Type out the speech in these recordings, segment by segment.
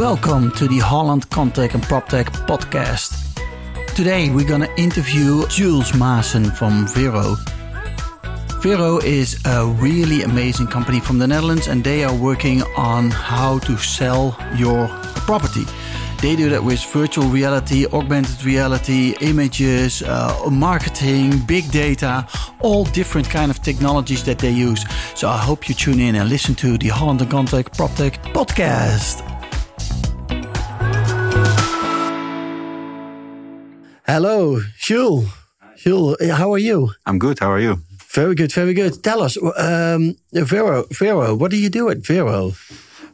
Welcome to the Holland ConTech and PropTech podcast. Today we're going to interview Jules Maassen from Vero. Vero is a really amazing company from the Netherlands and they are working on how to sell your property. They do that with virtual reality, augmented reality, images, uh, marketing, big data, all different kind of technologies that they use. So I hope you tune in and listen to the Holland and ConTech PropTech podcast. Hello, Jules. Jules, how are you? I'm good. How are you? Very good, very good. Tell us, um, Vero, Vero, what do you do at Vero?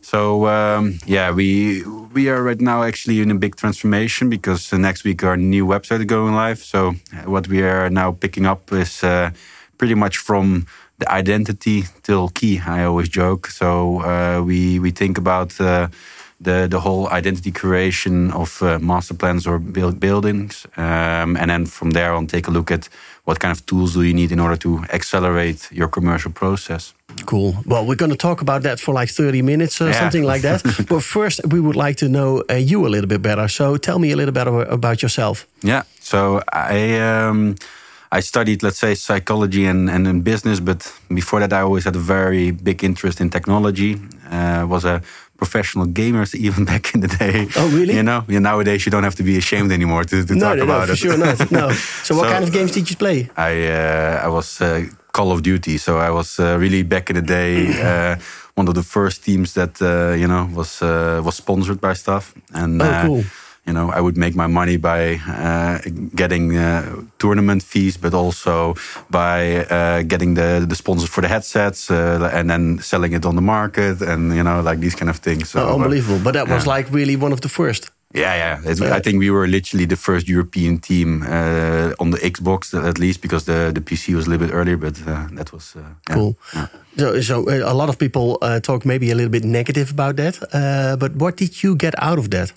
So um, yeah, we we are right now actually in a big transformation because next week our new website is going live. So uh, what we are now picking up is uh, pretty much from the identity till key. I always joke. So uh, we we think about uh, the the whole identity creation of uh, master plans or build buildings, um, and then from there on take a look at what kind of tools do you need in order to accelerate your commercial process. Cool. Well, we're going to talk about that for like 30 minutes or yeah. something like that. but first, we would like to know uh, you a little bit better. So tell me a little bit about yourself. Yeah. So I. Um, I studied, let's say, psychology and, and in business, but before that, I always had a very big interest in technology. Uh, was a professional gamers even back in the day. Oh, really? You know, yeah, nowadays you don't have to be ashamed anymore to, to no, talk no, about no, it. For sure not. No. So, what so, kind of games did you play? I uh, I was uh, Call of Duty. So I was uh, really back in the day. Uh, one of the first teams that uh, you know was uh, was sponsored by stuff, and oh, cool you know, I would make my money by uh, getting uh, tournament fees, but also by uh, getting the the sponsors for the headsets uh, and then selling it on the market, and you know, like these kind of things. So, oh, unbelievable! But that was like really one of the first. Yeah, yeah. I think we were literally the first European team uh, on the Xbox, at least, because the, the PC was a little bit earlier. But uh, that was uh, cool. Yeah. So, so a lot of people talk maybe a little bit negative about that. but what did you get out of that?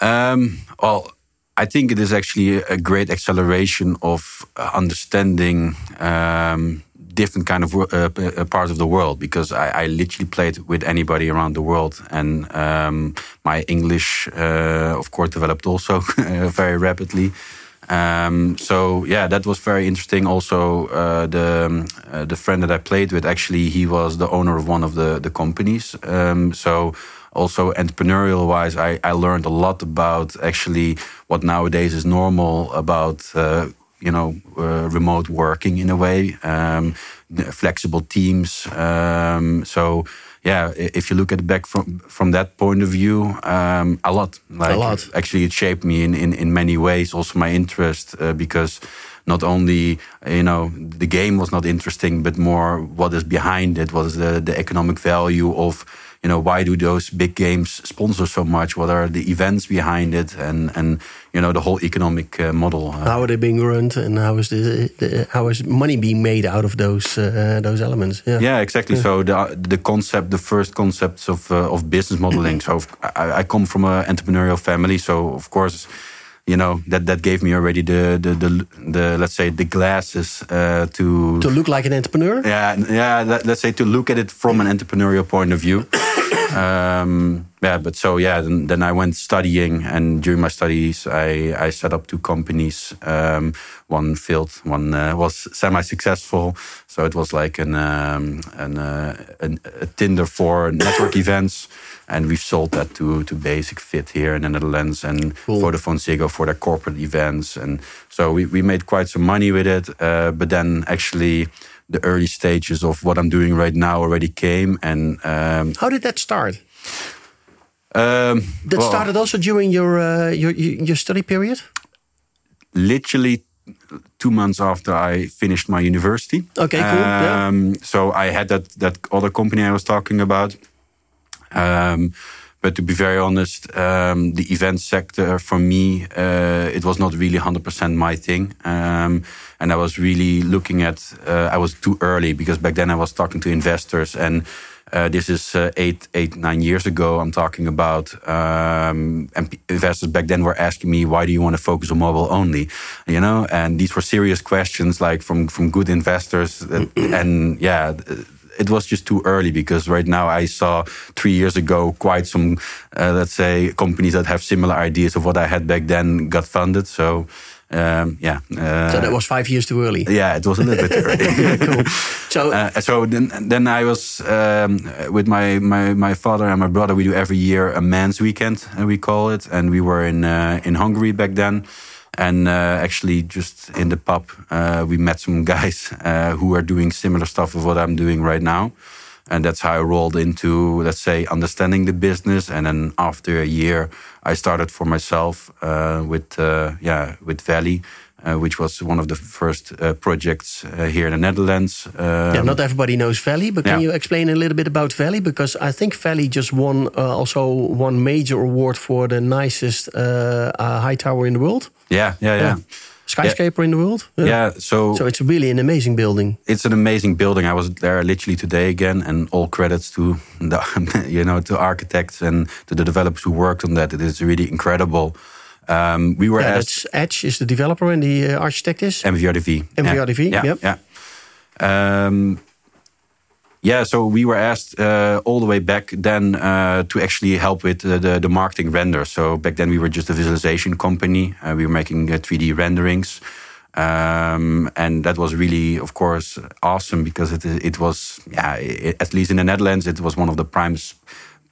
Um, well, I think it is actually a great acceleration of uh, understanding um, different kind of uh, uh, parts of the world because I, I, literally played with anybody around the world, and um, my English, uh, of course, developed also very rapidly. Um, so yeah, that was very interesting. Also, uh, the uh, the friend that I played with, actually, he was the owner of one of the the companies. Um, so also entrepreneurial wise, I, I learned a lot about actually what nowadays is normal about uh, you know uh, remote working in a way, um, flexible teams. Um, so yeah, if you look at it back from from that point of view, um, a lot. Like, a lot. Actually, it shaped me in in, in many ways. Also, my interest uh, because not only you know the game was not interesting, but more what is behind it. What is the the economic value of you know why do those big games sponsor so much? What are the events behind it? And and you know the whole economic uh, model uh, how are they being run and how is the, the, how is money being made out of those uh, those elements? Yeah. Yeah exactly. Yeah. so the the concept the first concepts of uh, of business modeling. So I, I come from an entrepreneurial family. So of course you know that that gave me already the the the, the let's say the glasses uh, to to look like an entrepreneur. Yeah, yeah. Let, us say to look at it from an entrepreneurial point of view. Um, yeah, but so yeah, then, then I went studying, and during my studies, I I set up two companies. Um, one failed, one uh, was semi-successful. So it was like an um, an, uh, an, a Tinder for network events and we've sold that to to Basic-Fit here in the Netherlands and cool. Vodafone Ziggo for their corporate events, and so we we made quite some money with it. Uh, but then actually. The early stages of what I'm doing right now already came, and um, how did that start? Um, that well, started also during your, uh, your your study period. Literally two months after I finished my university. Okay, cool. Um, yeah. So I had that that other company I was talking about. Um, but to be very honest, um, the event sector for me, uh, it was not really 100% my thing. Um, and I was really looking at, uh, I was too early because back then I was talking to investors and uh, this is uh, eight, eight, nine years ago. I'm talking about, um, and investors back then were asking me, "Why do you want to focus on mobile only?" You know, and these were serious questions, like from from good investors. and yeah, it was just too early because right now I saw three years ago quite some, uh, let's say, companies that have similar ideas of what I had back then got funded. So um, yeah. Uh, so that was five years too early. Yeah, it was a little bit early. cool. So, uh, so then, then I was um, with my, my my father and my brother. We do every year a men's weekend, uh, we call it, and we were in uh, in Hungary back then. And uh, actually, just in the pub, uh, we met some guys who are doing similar stuff of what I'm doing right now and that's how I rolled into, let's say, understanding the business. And then after a year, I started for myself uh, with, uh, yeah, with Valley. Uh, which was one of the first uh, projects uh, here in the Netherlands. Um, yeah, not everybody knows Valley, but can yeah. you explain a little bit about Valley? Because I think Valley just won uh, also one major award for the nicest high tower in the world. Yeah, yeah, yeah. yeah skyscraper yeah. in the world. Yeah. yeah. so so it's really an amazing building. It's an amazing building. I was there literally today again, and all credits to the you know to architects and to the developers who worked on that. It is really incredible. Um, we were yeah, asked. Edge is the developer and the uh, architect is MVRDV. MVRDV. Yeah. Yep. Yeah. Um, yeah, so we were asked uh, all the way back then uh, to actually help with the, the marketing render. So back then we were just a visualization company. Uh, we were making 3D uh, renderings. Um, and that was really, of course, awesome because it it was, yeah, it, at least in the Netherlands, it was one of the prime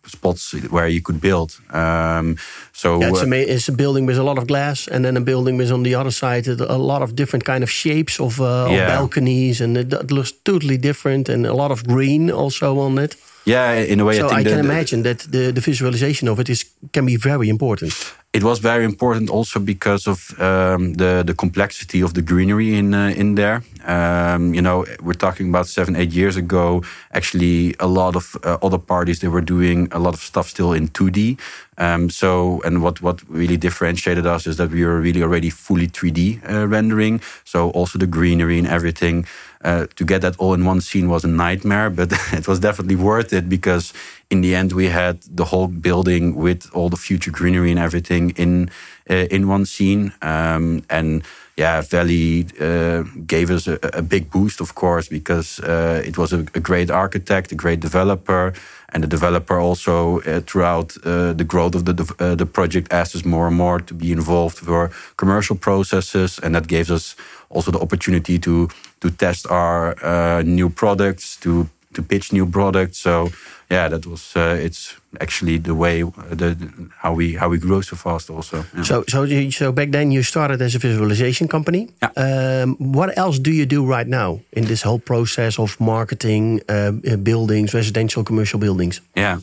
spots where you could build. Um, so yeah, it's, uh, a, it's, a, building with a lot of glass, and then a building with on the other side a lot of different kind of shapes of, uh, yeah. of balconies, and it, it, looks totally different, and a lot of green also on it. Yeah, in a way. So I, I can the, imagine that the, the visualization of it is can be very important. It was very important also because of um, the the complexity of the greenery in uh, in there. Um, you know, we're talking about seven eight years ago. Actually, a lot of uh, other parties they were doing a lot of stuff still in two D. Um, so, and what what really differentiated us is that we were really already fully 3D uh, rendering. So also the greenery and everything. Uh, to get that all in one scene was a nightmare, but it was definitely worth it because in the end we had the whole building with all the future greenery and everything in uh, in one scene. Um, and yeah, Valley uh, gave us a, a, big boost, of course, because uh, it was a, a, great architect, a great developer, and the developer also uh, throughout uh, the growth of the the project asked us more and more to be involved for commercial processes, and that gave us also the opportunity to to test our uh, new products, to to pitch new products. So yeah, that was uh, it's actually the way uh, the, how we how we grow so fast also. Yeah. So so so back then you started as a visualization company. Yeah. Um, what else do you do right now in this whole process of marketing uh, buildings, residential, commercial buildings? Yeah.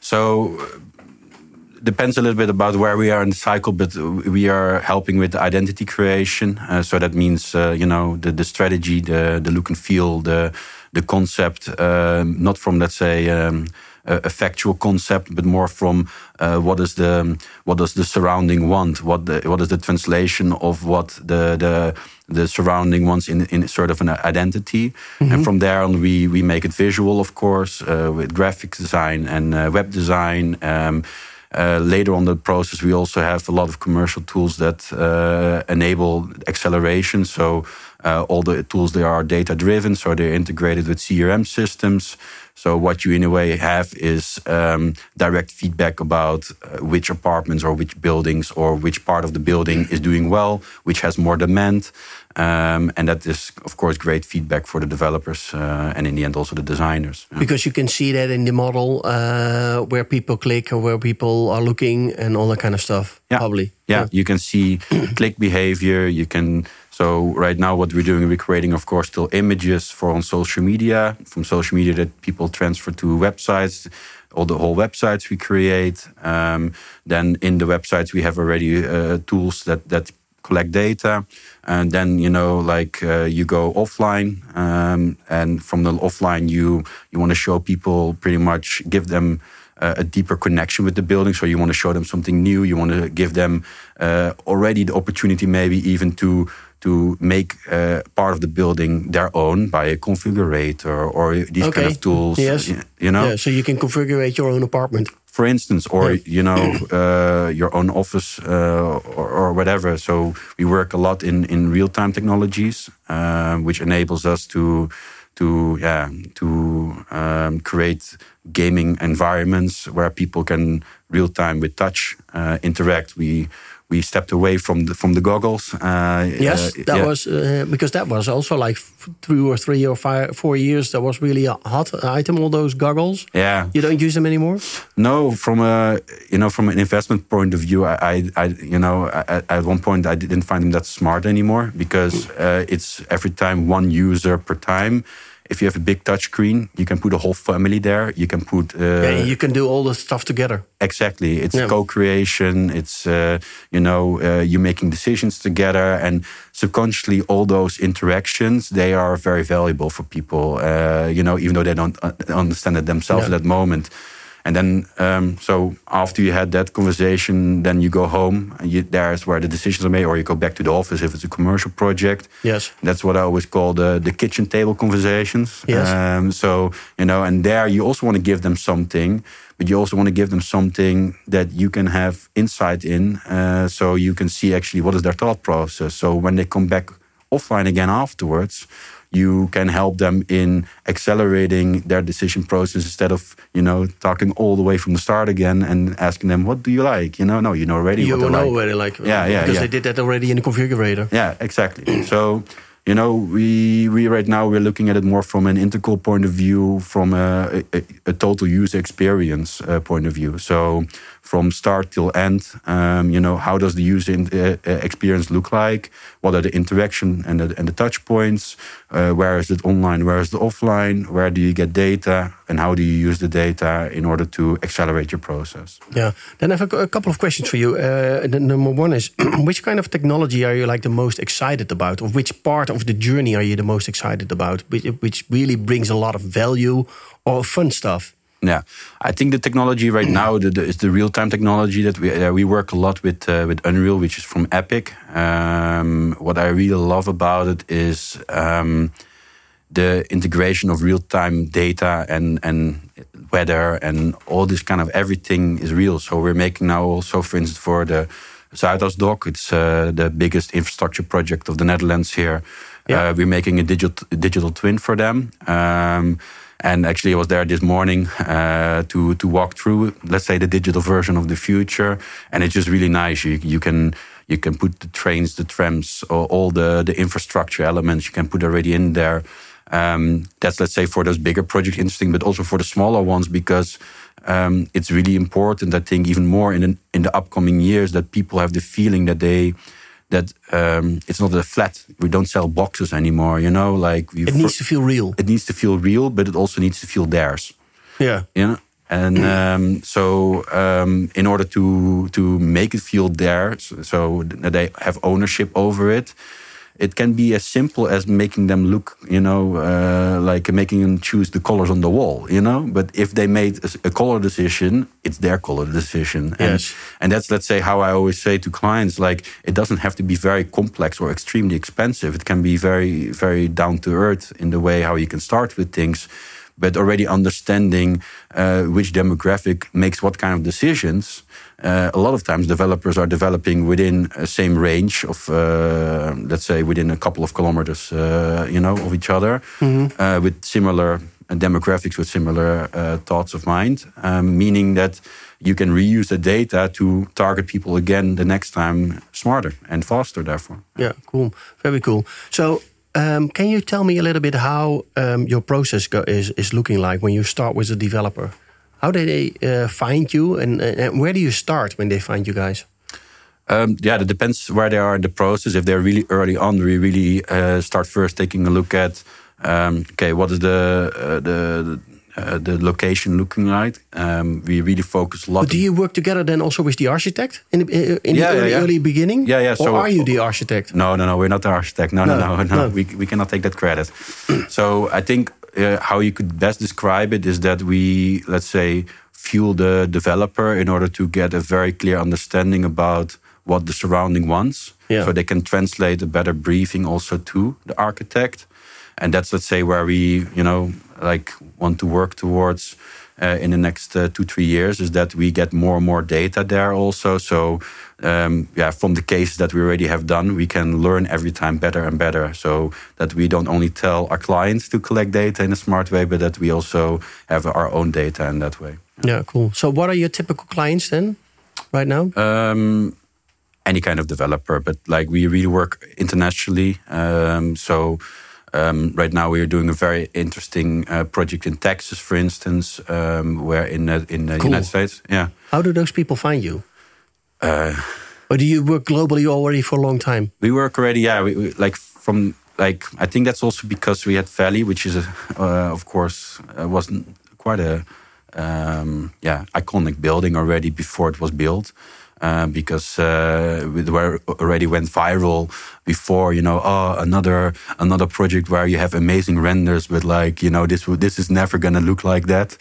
So depends a little bit about where we are in the cycle, but we are helping with identity creation. Uh, so that means uh, you know the the strategy, the the look and feel, the the concept, um, not from let's say. Um, a, factual concept, but more from uh, what is the what does the surrounding want? What the, what is the translation of what the the the surrounding wants in in sort of an identity? Mm -hmm. And mm-hmm. from there on, we we make it visual, of course, uh, with graphic design and uh, web design. Um, uh, later on the process, we also have a lot of commercial tools that uh, enable acceleration. So uh, all the tools they are data driven, so they're integrated with CRM systems. So what you in a way have is um, direct feedback about uh, which apartments or which buildings or which part of the building is doing well, which has more demand. Um, and that is, of course, great feedback for the developers uh, and in the end also the designers. Yeah. Because you can see that in the model uh, where people click or where people are looking and all that kind of stuff. Yeah. Probably. Yeah, yeah. you can see click behavior. You can. So right now, what we're doing, we're creating, of course, still images for on social media. From social media that people transfer to websites all the whole websites we create. Um, then in the websites we have already uh, tools that that collect data, and then you know like uh, you go offline, um, and from the offline you you want to show people pretty much give them. Uh, a deeper connection with the building, so you want to show them something new. You want to give them uh, already the opportunity, maybe even to to make uh, part of the building their own by a configurator or these okay. kind of tools. Yes. You know? Yeah, so you can configure your own apartment for instance, or you know, uh, your own office uh, or, or, whatever. So we work a lot in in real time technologies, uh, which enables us to to yeah to um, create gaming environments where people can real time with touch uh, interact. We we stepped away from the from the goggles. Uh, yes, uh, that yeah. was uh, because that was also like two or three or five, four years. That was really a hot item. All those goggles. Yeah, you don't use them anymore. No, from a you know from an investment point of view, I, I, I you know I, at one point I didn't find them that smart anymore because uh, it's every time one user per time if you have a big touch screen, you can put a whole family there. You can put. Uh, yeah, you can do all the stuff together. Exactly, it's yeah. co-creation. It's uh, you know uh, you making decisions together, and subconsciously all those interactions they are very valuable for people. Uh, you know, even though they don't uh, understand it themselves yeah. at that moment. And then, um, so after you had that conversation, then you go home. And you, there's where the decisions are made, or you go back to the office if it's a commercial project. Yes, that's what I always call the the kitchen table conversations. Yes. Um, so you know, and there you also want to give them something, but you also want to give them something that you can have insight in, uh, so you can see actually what is their thought process. So when they come back offline again afterwards you can help them in accelerating their decision process instead of you know talking all the way from the start again and asking them what do you like? You know no you know already you what know like. already like. Yeah yeah because yeah. they did that already in the configurator. Yeah exactly. So you know we we right now we're looking at it more from an integral point of view from a, a, a total user experience uh, point of view. So from start till end. Um, you know, how does the user in, uh, uh, experience look like? What are the interaction and the, and the touch points? Uh, where is it online? Where is it offline? Where do you get data? And how do you use the data in order to accelerate your process? Yeah. Then I have a, a couple of questions for you. Uh, the, number one is, which kind of technology are you like the most excited about? Or which part of the journey are you the most excited about? Which, which really brings a lot of value or fun stuff? Yeah, I think the technology right now the, the, is the real time technology that we uh, we work a lot with uh, with Unreal, which is from Epic. Um, what I really love about it is um, the integration of real time data and and weather and all this kind of everything is real. So we're making now also, for instance, for the Zuidasdok, it's uh, the biggest infrastructure project of the Netherlands here. Yeah. Uh, we're making a digital digital twin for them. Um, and actually, I was there this morning uh, to to walk through, let's say, the digital version of the future, and it's just really nice. You you can you can put the trains, the trams, all, all the the infrastructure elements. You can put already in there. Um, that's let's say for those bigger projects interesting, but also for the smaller ones because um, it's really important. I think even more in the, in the upcoming years that people have the feeling that they that um, it's not a flat. We don't sell boxes anymore. You know, like it needs to feel real. It needs to feel real, but it also needs to feel theirs. Yeah. You know, and um, so um, in order to to make it feel theirs, so that they have ownership over it, it can be as simple as making them look, you know, uh, like making them choose the colors on the wall, you know. But if they made a, a color decision, it's their color decision. And, yes. and that's, let's say, how I always say to clients, like, it doesn't have to be very complex or extremely expensive. It can be very, very down to earth in the way how you can start with things but already understanding uh, which demographic makes what kind of decisions. Uh, a lot of times, developers are developing within a same range of, uh, let's say, within a couple of kilometers, uh, you know, of each other, mm -hmm. with similar demographics, with similar uh, thoughts of mind. Um, meaning that you can reuse the data to target people again the next time smarter and faster. Therefore, yeah, cool, very cool. So um, can you tell me a little bit how um, your process is, is looking like when you start with a developer? How do they uh, find you, and, and, where do you start when they find you guys? Um, yeah, it depends where they are in the process. If they're really early on, we really uh, start first taking a look at um, okay, what is the uh, the uh, the location looking like. Um, we really focus a lot. But do you work together then also with the architect in the, in yeah, the early, yeah, early, beginning? Yeah, yeah. So or are you the architect? No, no, no. We're not the architect. No, no, no, no. no. no. We we cannot take that credit. so I think uh, how you could best describe it is that we let's say fuel the developer in order to get a very clear understanding about what the surrounding wants. Yeah. So they can translate a better briefing also to the architect and that's let's say where we you know like want to work towards uh, in the next uh, two three years is that we get more and more data there also. So um, yeah, from the cases that we already have done, we can learn every time better and better. So that we don't only tell our clients to collect data in a smart way, but that we also have our own data in that way. Yeah, cool. So what are your typical clients then, right now? Um, any kind of developer, but like we really work internationally. Um, so um, right now we are doing a very interesting uh, project in Texas, for instance, um, where in uh, in the Cool. United States. Yeah. How do those people find you? Uh, Or do you work globally already for a long time? we work already. Yeah, we, we, like from like I think that's also because we had Valley, which is a, uh, of course uh, wasn't quite a um, yeah iconic building already before it was built. Uh, because uh, we were already went viral before, you know, oh, another another project where you have amazing renders, but like, you know, this this is never gonna look like that.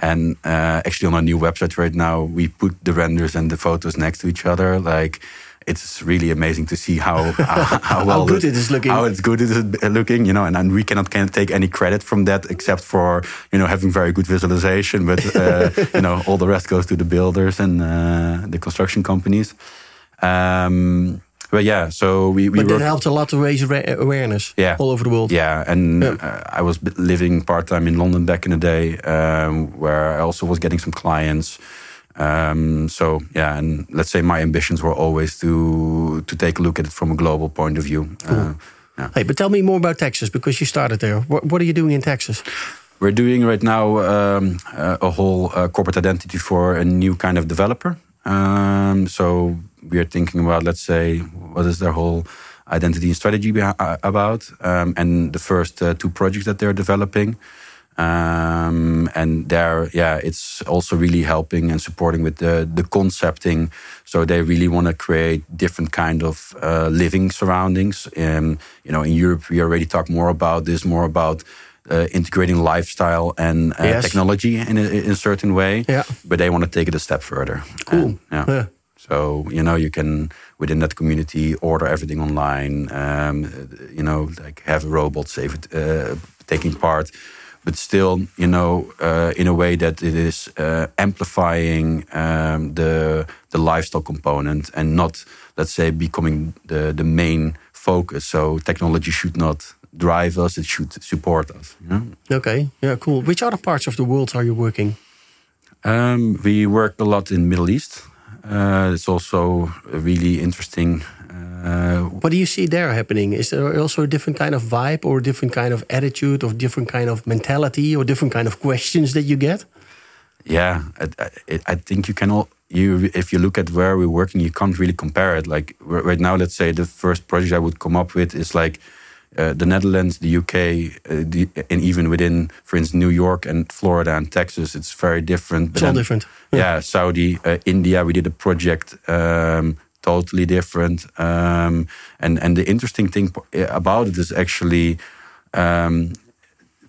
And uh, actually, on our new website right now, we put the renders and the photos next to each other. Like, it's really amazing to see how how, how well good the- it is looking. How it's good it is looking, you know. And, and we cannot can take any credit from that except for you know having very good visualization. But uh, you know, all the rest goes to the builders and uh, the construction companies. Um, but yeah, so we we But that helped a lot to raise awareness Yeah. all over the world. yeah, and Yeah. Uh, I was living part time in London back in the day, um, where I also was getting some clients. Um, so yeah, and let's say my ambitions were always to to take a look at it from a global point of view. Uh, yeah. Hey, but tell me more about Texas because you started there. What, what are you doing in Texas? We're doing right now um, uh, a whole uh, corporate identity for a new kind of developer. Um, so we are thinking about, let's say, what is their whole identity and strategy uh, about, um, and the first uh, two projects that they're developing. Um, and there, yeah, it's also really helping and supporting with the the concepting. So they really want to create different kind of uh, living surroundings. Um, you know, in Europe, we already talk more about this, more about uh, integrating lifestyle and uh, Yes. technology in a, in a certain way. Yeah. But they want to take it a step further. Cool. And, yeah. Yeah. So you know you can within that community order everything online. Um, you know, like have a robot save it, uh, taking part, but still, you know, uh, in a way that it is uh, amplifying um, the the lifestyle component and not, let's say, becoming the the main focus. So technology should not drive us; it should support us. You know? Okay, yeah, cool. Which other parts of the world are you working? Um, we work a lot in Middle East. Uh, it's also a really interesting. Uh, What do you see there happening? Is there also a different kind of vibe or a different kind of attitude or different kind of mentality or different kind of questions that you get? yeah, I, I, I think you can all. You, if you look at where we're working, you can't really compare it. Like right now, let's say the first project I would come up with is like uh, the Netherlands, the UK, uh, the, and even within, for instance, New York and Florida and Texas, it's very different. But It's all then- different. yeah, Saudi, uh, India. We did a project um, totally different. Um, and and the interesting thing about it is actually um,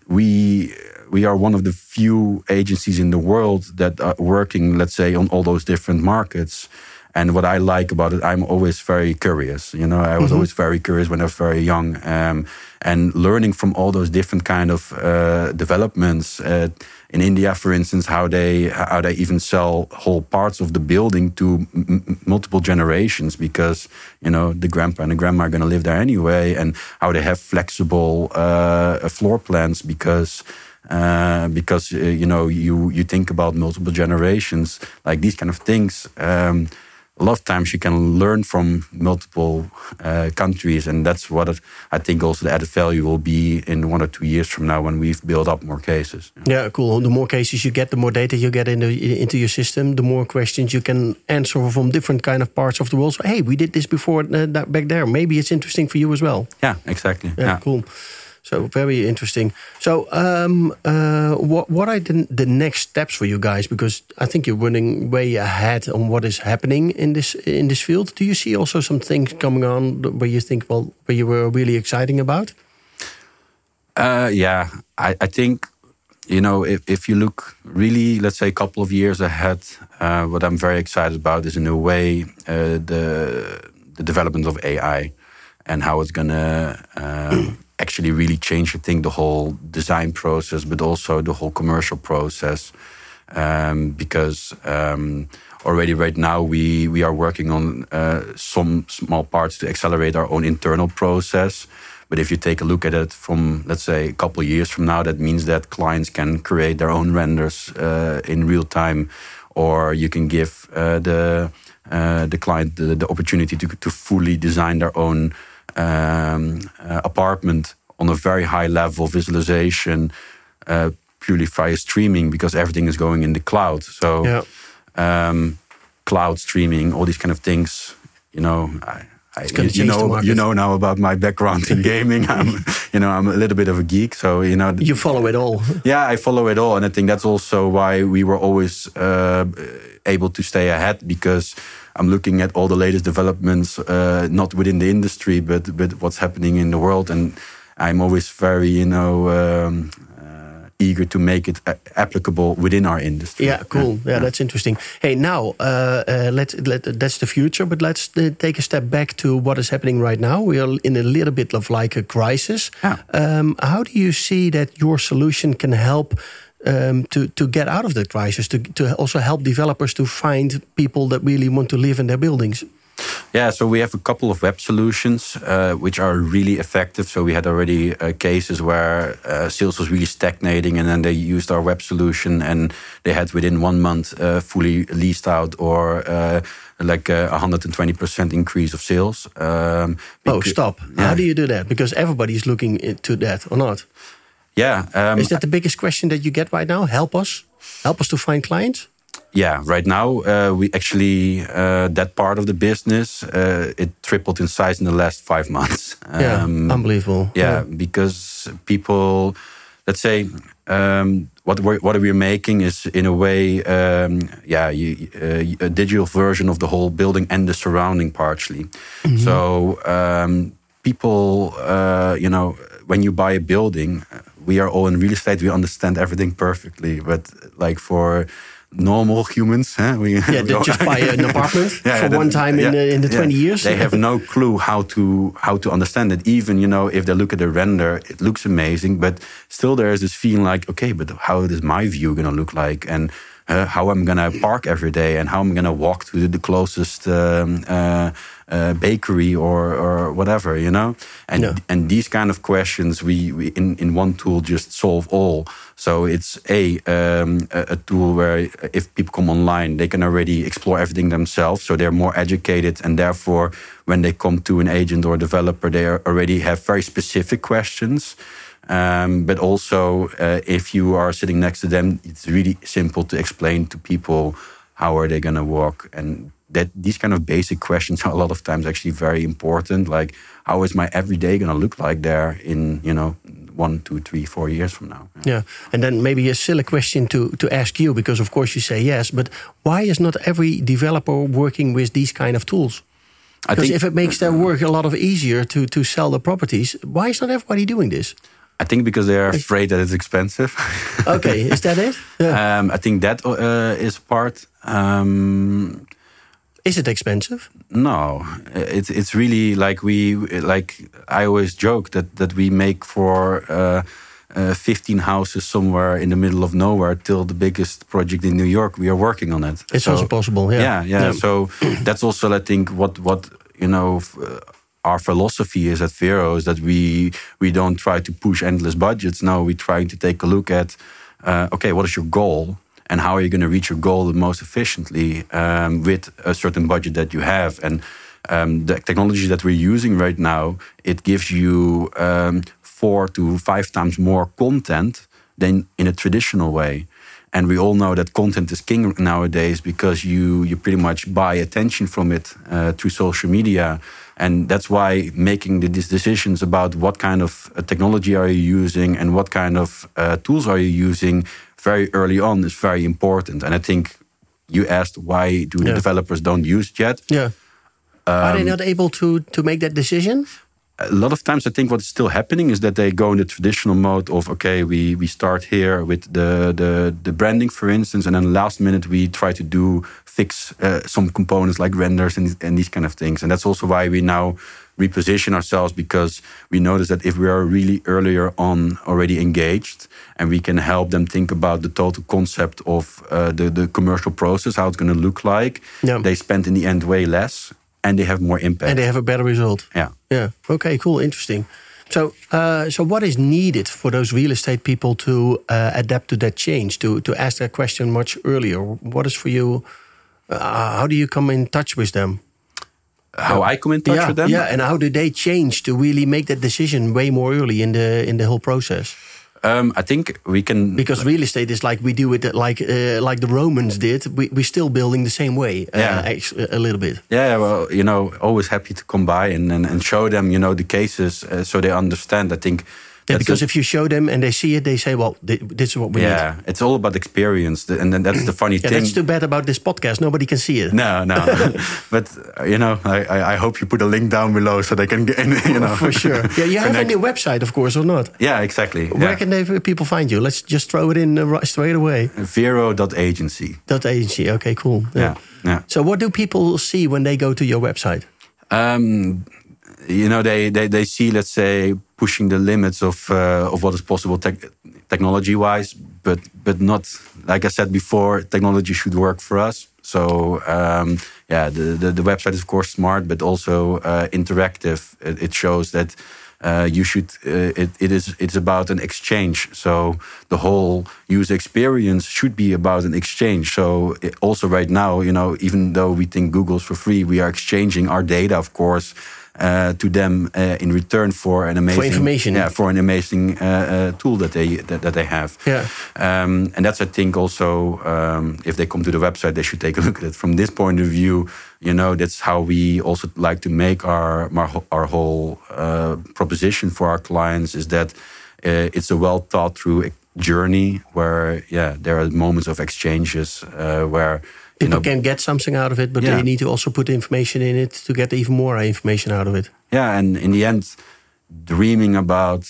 we we are one of the few agencies in the world that are working, let's say, on all those different markets. And what I like about it, I'm always very curious. You know, I was always very curious when I was very young, um, and learning from all those different kind of uh, developments. Uh, in India, for instance, how they how they even sell whole parts of the building to multiple generations because you know the grandpa and the grandma are going to live there anyway, and how they have flexible uh, floor plans because uh, because uh, you know you you think about multiple generations like these kind of things. Um, a lot of times you can learn from multiple uh, countries, and that's what it, I think also the added value will be in one or two years from now when we've built up more cases. Yeah, cool. The more cases you get, the more data you get into into your system, the more questions you can answer from different kind of parts of the world. So, hey, we did this before uh, that back there. Maybe it's interesting for you as well. Yeah, exactly. Yeah, cool. So very interesting. So, um, uh, what what are the, the next steps for you guys? Because I think you're running way ahead on what is happening in this in this field. Do you see also some things coming on where you think, well, where you were really exciting about? Uh, yeah, I, I think you know if, if you look really, let's say, a couple of years ahead, uh, what I'm very excited about is a way uh, the the development of AI and how it's gonna um, actually really change. I think the whole design process, but also the whole commercial process. um, because um, already right now we we are working on uh, some small parts to accelerate our own internal process. But if you take a look at it from, let's say, a couple of years from now, that means that clients can create their own renders uh, in real time, or you can give uh, the uh, the client the, the, opportunity to, to fully design their own um, uh, apartment on a very high level visualization, uh, purely via streaming, because everything is going in the cloud. So, yeah. um, cloud streaming, all these kind of things, you know. I, I, you, you know, you know now about my background in gaming. I'm, you know, I'm a little bit of a geek, so you know. You follow it all. Yeah, I follow it all, and I think that's also why we were always uh, able to stay ahead because I'm looking at all the latest developments, uh, not within the industry, but but what's happening in the world, and I'm always very, you know. Um, eager to make it applicable within our industry. Yeah, cool. Yeah, yeah that's interesting. Hey, now uh, uh, let's let that's the future, but let's uh, take a step back to what is happening right now. We are in a little bit of like a crisis. Yeah. Um, how do you see that your solution can help? Um, to to get out of the crisis, to to also help developers to find people that really want to live in their buildings. Yeah, so we have a couple of web solutions uh, which are really effective. So we had already uh, cases where uh, sales was really stagnating, and then they used our web solution, and they had within one month uh, fully leased out or uh, like a 120% increase of sales. Um, oh, stop! Yeah. How do you do that? Because everybody is looking into that, or not? Yeah, um, is that the biggest question that you get right now? Help us, help us to find clients yeah, right now uh, we actually uh, that part of the business uh, it tripled in size in the last five months. Yeah, um, unbelievable. Yeah, yeah, because people, let's say, um, what we're, what we're making is in a way, um, yeah, you, uh, a digital version of the whole building and the surrounding partially. Mm -hmm. So um, people, uh, you know, when you buy a building, we are all in real estate. We understand everything perfectly, but like for normal humans. Huh? We, yeah, we just buy an apartment yeah, for one time in, the, in the 20 years. They have no clue how to how to understand it. Even you know, if they look at the render, it looks amazing, but still there is this feeling like, okay, but how is my view going to look like? And uh, how I'm going to park every day and how I'm going to walk to the closest um, uh, uh, bakery or, or whatever, you know? And, yeah. and these kind of questions we, we in, in one tool just solve all. So it's a, um, a tool where if people come online, they can already explore everything themselves. So they're more educated and therefore when they come to an agent or developer, they already have very specific questions. Um, but also, uh, if you are sitting next to them, it's really simple to explain to people how are they going to walk, and that these kind of basic questions are a lot of times actually very important. Like, how is my everyday going to look like there in you know one, two, three, four years from now? Yeah. yeah, and then maybe a silly question to to ask you because of course you say yes, but why is not every developer working with these kind of tools? Because if it makes their work a lot of easier to to sell the properties, why is not everybody doing this? I think because they are afraid that it's expensive. okay, is that it? Yeah. Um, I think that uh, is part. Um, is it expensive? No, it's it's really like we like. I always joke that that we make for. Uh, uh, 15 houses somewhere in the middle of nowhere till the biggest project in New York. We are working on it. It's so, also possible. Yeah. yeah, yeah. yeah. So that's also, I think, what what you know, our philosophy is at Vero is that we we don't try to push endless budgets. No, we're trying to take a look at uh, okay, what is your goal and how are you going to reach your goal the most efficiently um, with a certain budget that you have and um, the technology that we're using right now it gives you um, four to five times more content than in a traditional way and we all know that content is king nowadays because you you pretty much buy attention from it uh, through social media and that's why making these decisions about what kind of uh, technology are you using and what kind of uh, tools are you using very early on is very important. And I think you asked why do the developers don't use it yet? Yeah. Um, are they not able to to make that decision? A lot of times I think what's still happening is that they go in the traditional mode of okay, we we start here with the the, the branding, for instance, and then last minute we try to do fix uh, some components like renders and, and these kind of things. And that's also why we now reposition ourselves because we notice that if we are really earlier on already engaged and we can help them think about the total concept of uh, the, the commercial process, how it's going to look like, Yeah. they spend in the end way less and they have more impact. And they have a better result. yeah. Yeah. Okay. Cool. Interesting. So, uh, so what is needed for those real estate people to uh, adapt to that change? To to ask that question much earlier. What is for you? Uh, how do you come in touch with them? How I come in touch yeah, with them? yeah. And how do they change to really make that decision way more early in the in the whole process? Um, I think we can. Because real estate is like we do it like uh, like the Romans did. We we're still building the same way. Uh, Yeah. actu- a little bit. Yeah, well, you know, always happy to come by and, and, and show them, you know, the cases uh, so they understand. I think. Yeah, because a- if you show them and they see it, they say, "Well, thi- this is what we need." yeah, it's all about experience, and then that's the funny Yeah, thing. that's too bad about this podcast. Nobody can see it. no, no, but you know, I, I I hope you put a link down below so they can get, in, you know, For sure. Yeah, you have a new website, of course, or not? Yeah, exactly. Where yeah. can they, people find you? Let's just throw it in uh, right- straight away. Vero.agency. That agency. Okay, cool. Yeah, yeah. So, what do people see when they go to your website? Um, you know, they, they, they see, let's say, pushing the limits of uh, of what is possible tech technology wise, but but not like I said before. Technology should work for us. So um, yeah, the, the the website is of course smart, but also uh, interactive. It, it shows that. Uh, you should. Uh, it, it is. It's about an exchange. So the whole user experience should be about an exchange. So also right now, you know, even though we think Google's for free, we are exchanging our data, of course, to them uh, in return for an amazing information. Yeah, for an amazing uh, uh, tool that they that, that they have. Yeah. Um, and that's I think also um, if they come to the website, they should take a look at it from this point of view. You know, that's how we also like to make our our, whole- our whole uh, proposition for our clients is that uh, it's a well thought through journey where yeah there are moments of exchanges uh, where People know can get something out of it, but Yeah. they need to also put information in it to get even more information out of it. Yeah, and in the end, dreaming about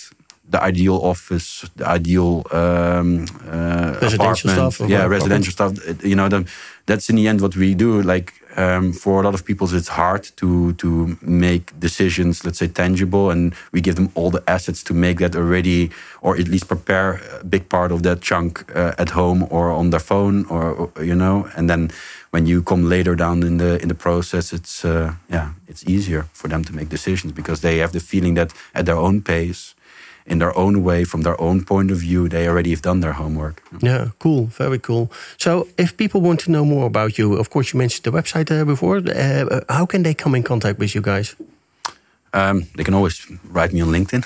the ideal office, the ideal um, uh, Residential apartment, stuff yeah, apartment. residential stuff. You know, the, that's in the end what we do. Like um, for a lot of people, it's hard to to make decisions, let's say, tangible, and we give them all the assets to make that already, or at least prepare a big part of that chunk uh, at home or on their phone, or, you know, and then when you come later down in the in the process, it's uh, yeah, it's easier for them to make decisions because they have the feeling that at their own pace, in their own way, from their own point of view, they already have done their homework. Yeah, cool, very cool. So, if people want to know more about you, of course, you mentioned the website uh, before. Uh, how can they come in contact with you guys? Um, they can always write me on LinkedIn.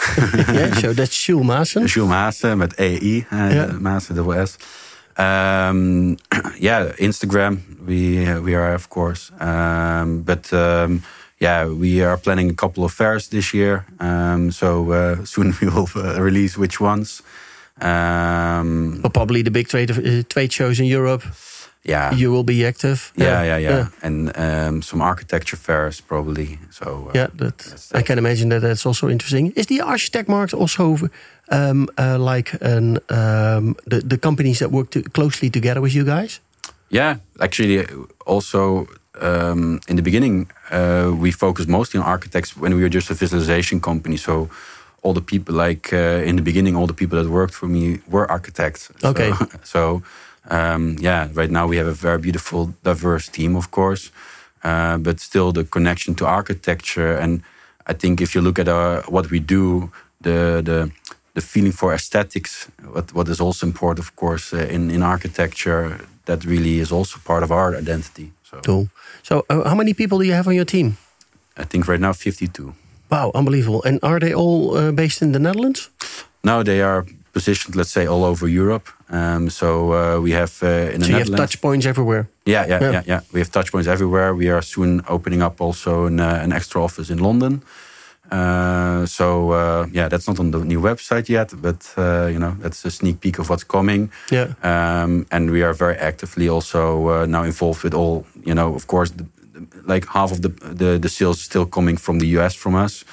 yeah, so that's Jules Maassen. Jules Maassen met EI, uh, Ja. Maassen double S. Um, yeah, Instagram. We we are of course, um, but um, yeah, we are planning a couple of fairs this year. Um, so uh, soon we will uh, release which ones. Um, Well, probably the big trade, uh, trade shows in Europe. yeah, You will be active. yeah, yeah, yeah, and um, some architecture fairs probably. So uh, Yeah, that, I can imagine that that's also interesting. Is the architect market also um, uh, like an, um, the, the companies that work to, closely together with you guys? Yeah, actually, also um, in the beginning, uh, we focused mostly on architects when we were just a visualization company. So all the people, like uh, in the beginning, all the people that worked for me were architects. So- Okay. So, um, yeah, right now we have a very beautiful, diverse team, of course, uh, but still the connection to architecture. And I think if you look at our, what we do, the the the feeling for aesthetics, what what is also important, of course, uh, in in architecture, that really is also part of our identity. So Cool. So, uh, how many people do you have on your team? I think right now 52. Wow, unbelievable. And are they all uh, based in the Netherlands? No, they are positioned, let's say, all over Europe. Um, so uh, we have uh, in the so you have Netherlands. touch points everywhere. Yeah, yeah, Yeah. yeah, yeah, We have touch points everywhere. We are soon opening up also an, uh, an extra office in London. Uh, so uh, yeah, that's not on the new website yet, but uh, you know that's a sneak peek of what's coming. Yeah. Um, and we are very actively also uh, now involved with all. You know, of course, the, the- like half of the, the the sales still coming from the US from us.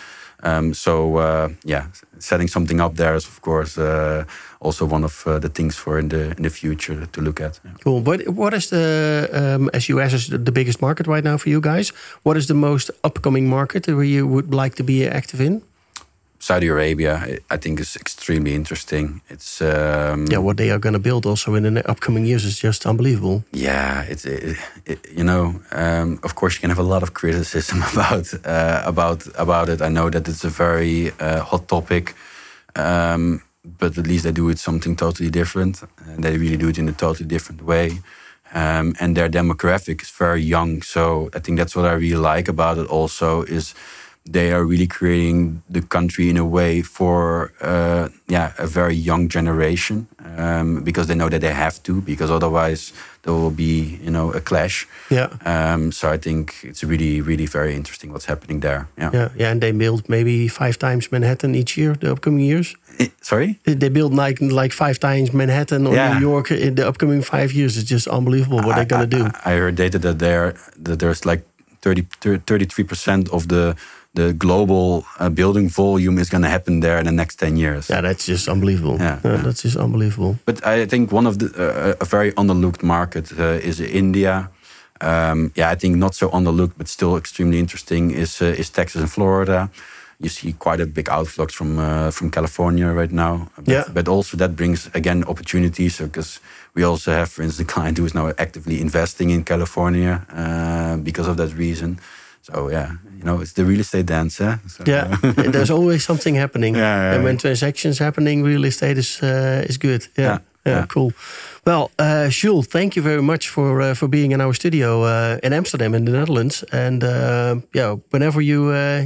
Um, so uh, yeah, setting something up there is of course uh, also one of uh, the things for in the in the future to look at. Yeah. Cool. But what is the um, as US is the biggest market right now for you guys? What is the most upcoming market where you would like to be active in? Saudi Arabia, I think, is extremely interesting. It's um, yeah, what they are going to build also in the upcoming years is just unbelievable. Yeah, it's it, it, you know, um, of course, you can have a lot of criticism about uh, about about it. I know that it's a very uh, hot topic, um, but at least they do it something totally different. And they really do it in a totally different way. Um, and their demographic is very young, so I think that's what I really like about it. Also, is they are really creating the country in a way for uh, yeah a very young generation um, because they know that they have to because otherwise there will be you know a clash. Yeah. Um, so I think it's really really very interesting what's happening there. Yeah. Yeah. Yeah. And they build maybe five times Manhattan each year the upcoming years. Sorry. They build like like five times Manhattan or yeah. New York in the upcoming five years. It's just unbelievable what I, they're gonna do. I, I heard data that there that there's like 33 percent of the the global uh, building volume is going to happen there in the next 10 years. Yeah, that's just unbelievable. Yeah, yeah. that's just unbelievable. But I think one of the, uh, a very underlooked market uh, is India. Um, yeah, I think not so underlooked, but still extremely interesting is, uh, is Texas and Florida. You see quite a big outflux from uh, from California right now. But, yeah. but also that brings again opportunities because we also have, for instance, a client who is now actively investing in California uh, because of that reason. So yeah, you know, it's the real estate dance. Eh? So, yeah, there's always something happening. Yeah, yeah, and when transactions happening, real estate is uh, is good. Yeah, yeah, cool. Well, uh, Jules, thank you very much for uh, for being in our studio uh, in Amsterdam, in the Netherlands. And uh, yeah, whenever you uh,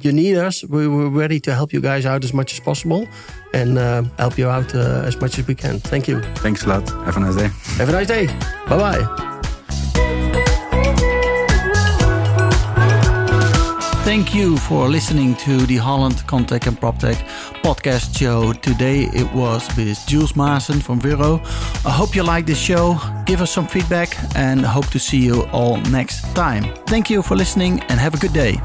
you need us, we, we're ready to help you guys out as much as possible and uh, help you out as much as we can. Thank you. Thanks a lot. Have a nice day. Have a nice day. Bye bye. Thank you for listening to the Holland ConTech and PropTech podcast show. Today it was with Jules Maassen from Vero. I hope you like this show. Give us some feedback and hope to see you all next time. Thank you for listening and have a good day.